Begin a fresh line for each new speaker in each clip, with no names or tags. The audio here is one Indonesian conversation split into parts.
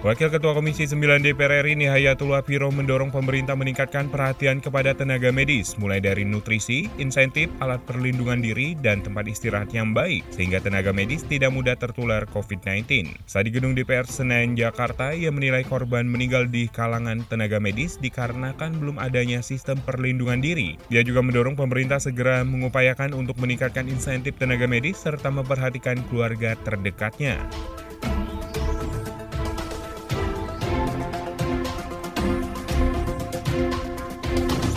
Wakil Ketua Komisi 9 DPR RI Nihayatul Wafiro mendorong pemerintah meningkatkan perhatian kepada tenaga medis, mulai dari nutrisi, insentif, alat perlindungan diri, dan tempat istirahat yang baik, sehingga tenaga medis tidak mudah tertular COVID-19. Saat di gedung DPR Senayan, Jakarta, ia menilai korban meninggal di kalangan tenaga medis dikarenakan belum adanya sistem perlindungan diri. Dia juga mendorong pemerintah segera mengupayakan untuk meningkatkan insentif tenaga medis serta memperhatikan keluarga terdekatnya.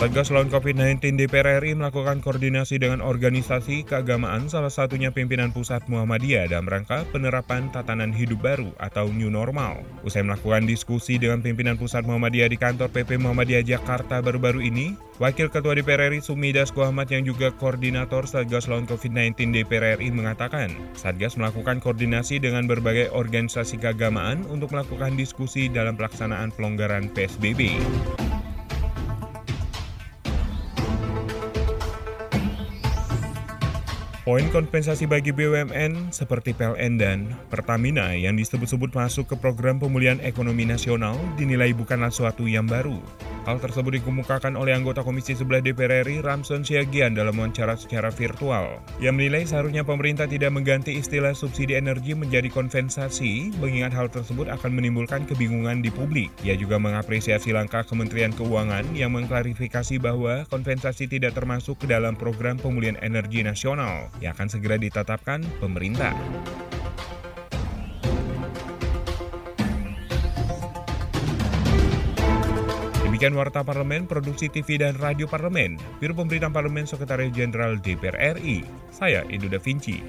Satgas lawan COVID-19 DPR RI melakukan koordinasi dengan organisasi keagamaan salah satunya pimpinan pusat Muhammadiyah dalam rangka penerapan tatanan hidup baru atau new normal. Usai melakukan diskusi dengan pimpinan pusat Muhammadiyah di kantor PP Muhammadiyah Jakarta baru-baru ini, Wakil Ketua DPR RI Sumidas Ahmad yang juga koordinator Satgas lawan COVID-19 DPR RI mengatakan, Satgas melakukan koordinasi dengan berbagai organisasi keagamaan untuk melakukan diskusi dalam pelaksanaan pelonggaran PSBB. Poin kompensasi bagi BUMN seperti PLN dan Pertamina yang disebut-sebut masuk ke program pemulihan ekonomi nasional dinilai bukanlah suatu yang baru. Hal tersebut dikemukakan oleh anggota Komisi 11 DPR RI Ramson Siagian dalam wawancara secara virtual. Ia menilai seharusnya pemerintah tidak mengganti istilah subsidi energi menjadi kompensasi, mengingat hal tersebut akan menimbulkan kebingungan di publik. Ia juga mengapresiasi langkah Kementerian Keuangan yang mengklarifikasi bahwa kompensasi tidak termasuk ke dalam program pemulihan energi nasional yang akan segera ditetapkan pemerintah. Demikian Warta Parlemen, Produksi TV dan Radio Parlemen, Biro Pemberitaan Parlemen Sekretaris Jenderal DPR RI. Saya Edo Da Vinci.